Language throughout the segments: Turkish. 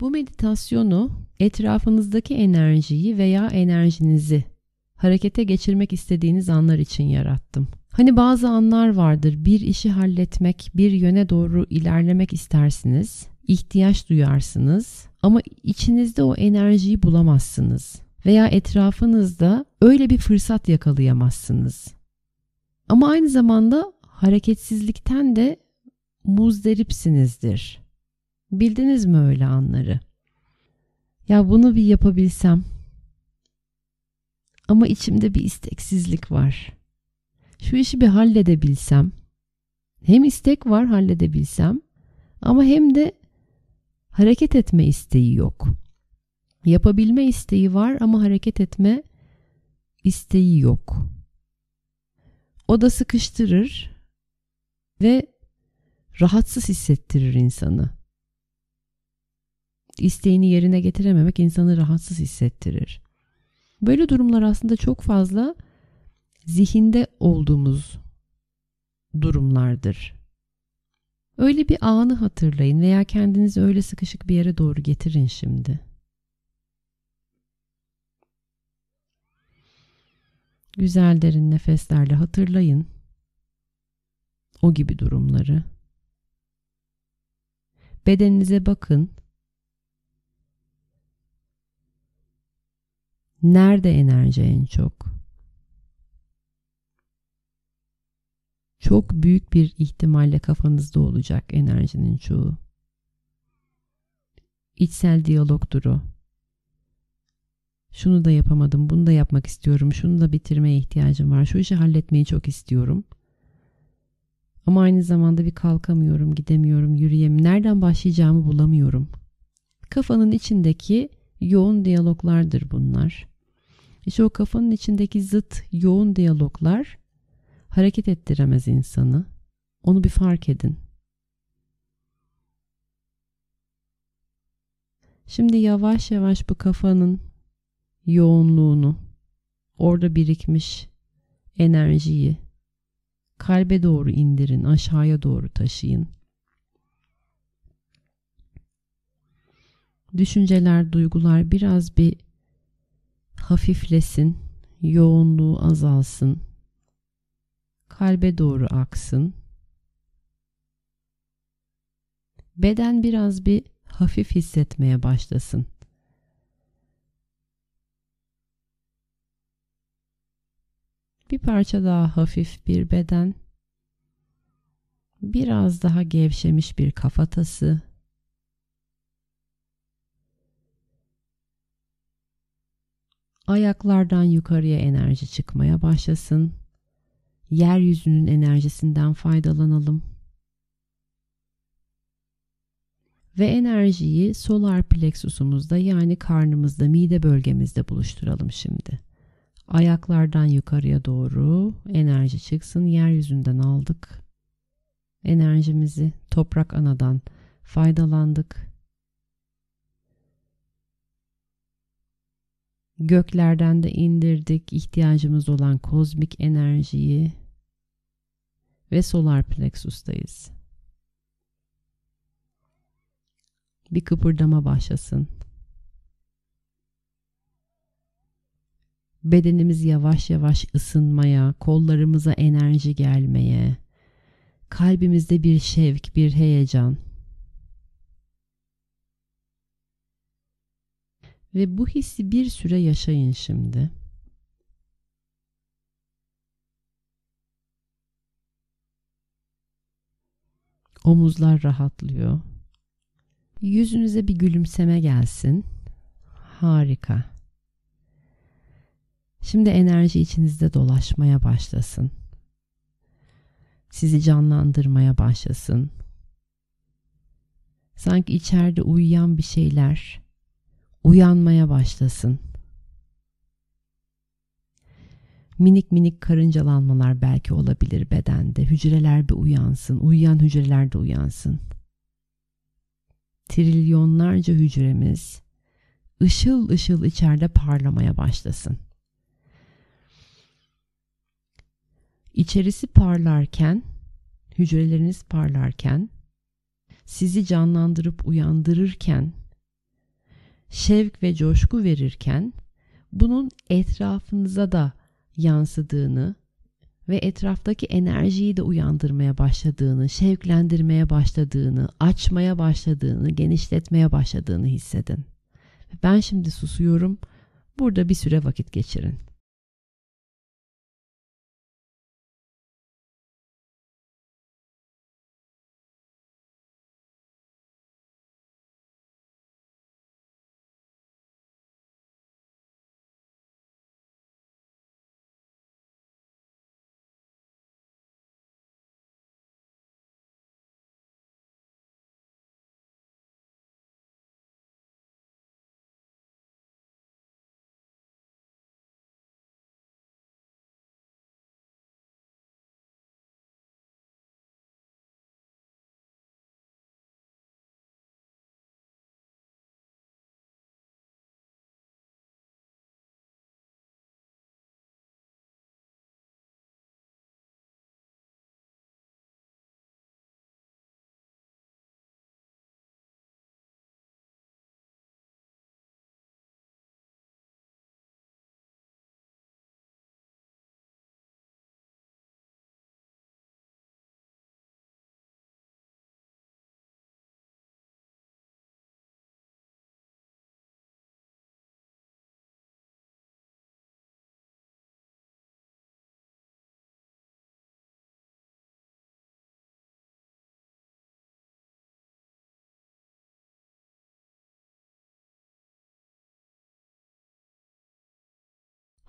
Bu meditasyonu etrafınızdaki enerjiyi veya enerjinizi harekete geçirmek istediğiniz anlar için yarattım. Hani bazı anlar vardır bir işi halletmek, bir yöne doğru ilerlemek istersiniz, ihtiyaç duyarsınız ama içinizde o enerjiyi bulamazsınız veya etrafınızda öyle bir fırsat yakalayamazsınız. Ama aynı zamanda hareketsizlikten de muzdaripsinizdir. Bildiniz mi öyle anları? Ya bunu bir yapabilsem. Ama içimde bir isteksizlik var. Şu işi bir halledebilsem. Hem istek var halledebilsem ama hem de hareket etme isteği yok. Yapabilme isteği var ama hareket etme isteği yok. O da sıkıştırır ve rahatsız hissettirir insanı. İsteğini yerine getirememek insanı rahatsız hissettirir. Böyle durumlar aslında çok fazla zihinde olduğumuz durumlardır. Öyle bir anı hatırlayın veya kendinizi öyle sıkışık bir yere doğru getirin şimdi. Güzel derin nefeslerle hatırlayın o gibi durumları. Bedeninize bakın. Nerede enerji en çok? Çok büyük bir ihtimalle kafanızda olacak enerjinin çoğu. İçsel diyalogdur o. Şunu da yapamadım, bunu da yapmak istiyorum, şunu da bitirmeye ihtiyacım var, şu işi halletmeyi çok istiyorum. Ama aynı zamanda bir kalkamıyorum, gidemiyorum, yürüyemiyorum, nereden başlayacağımı bulamıyorum. Kafanın içindeki yoğun diyaloglardır bunlar. İşte o kafanın içindeki zıt yoğun diyaloglar hareket ettiremez insanı. Onu bir fark edin. Şimdi yavaş yavaş bu kafanın yoğunluğunu, orada birikmiş enerjiyi kalbe doğru indirin, aşağıya doğru taşıyın. Düşünceler, duygular biraz bir hafiflesin, yoğunluğu azalsın, kalbe doğru aksın. Beden biraz bir hafif hissetmeye başlasın. Bir parça daha hafif bir beden. Biraz daha gevşemiş bir kafatası. Ayaklardan yukarıya enerji çıkmaya başlasın. Yeryüzünün enerjisinden faydalanalım. Ve enerjiyi solar plexusumuzda yani karnımızda, mide bölgemizde buluşturalım şimdi. Ayaklardan yukarıya doğru enerji çıksın. Yeryüzünden aldık. Enerjimizi toprak anadan faydalandık. Göklerden de indirdik ihtiyacımız olan kozmik enerjiyi ve solar plexus'tayız. Bir kıpırdama başlasın. Bedenimiz yavaş yavaş ısınmaya, kollarımıza enerji gelmeye, kalbimizde bir şevk, bir heyecan. Ve bu hissi bir süre yaşayın şimdi. Omuzlar rahatlıyor. Yüzünüze bir gülümseme gelsin. Harika. Şimdi enerji içinizde dolaşmaya başlasın. Sizi canlandırmaya başlasın. Sanki içeride uyuyan bir şeyler uyanmaya başlasın. Minik minik karıncalanmalar belki olabilir bedende. Hücreler bir uyansın. Uyuyan hücreler de uyansın. Trilyonlarca hücremiz ışıl ışıl içeride parlamaya başlasın. İçerisi parlarken, hücreleriniz parlarken, sizi canlandırıp uyandırırken şevk ve coşku verirken bunun etrafınıza da yansıdığını ve etraftaki enerjiyi de uyandırmaya başladığını, şevklendirmeye başladığını, açmaya başladığını, genişletmeye başladığını hissedin. Ben şimdi susuyorum. Burada bir süre vakit geçirin.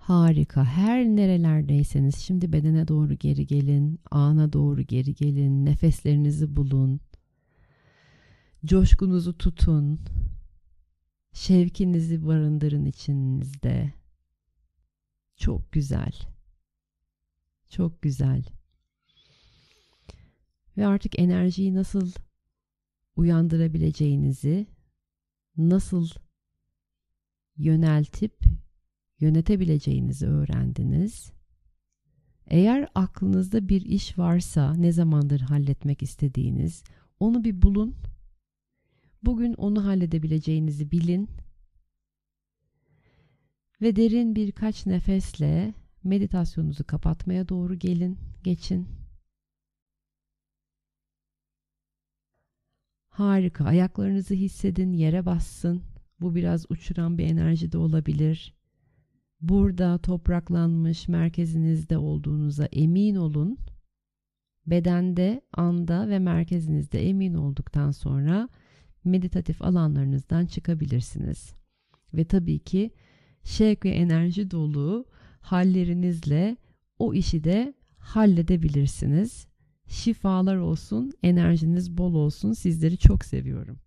Harika. Her nerelerdeyseniz şimdi bedene doğru geri gelin, ana doğru geri gelin, nefeslerinizi bulun. Coşkunuzu tutun. Şevkinizi barındırın içinizde. Çok güzel. Çok güzel. Ve artık enerjiyi nasıl uyandırabileceğinizi, nasıl yöneltip yönetebileceğinizi öğrendiniz. Eğer aklınızda bir iş varsa ne zamandır halletmek istediğiniz onu bir bulun. Bugün onu halledebileceğinizi bilin. Ve derin birkaç nefesle meditasyonunuzu kapatmaya doğru gelin, geçin. Harika. Ayaklarınızı hissedin, yere bassın. Bu biraz uçuran bir enerji de olabilir burada topraklanmış merkezinizde olduğunuza emin olun. Bedende, anda ve merkezinizde emin olduktan sonra meditatif alanlarınızdan çıkabilirsiniz. Ve tabii ki şevk ve enerji dolu hallerinizle o işi de halledebilirsiniz. Şifalar olsun, enerjiniz bol olsun. Sizleri çok seviyorum.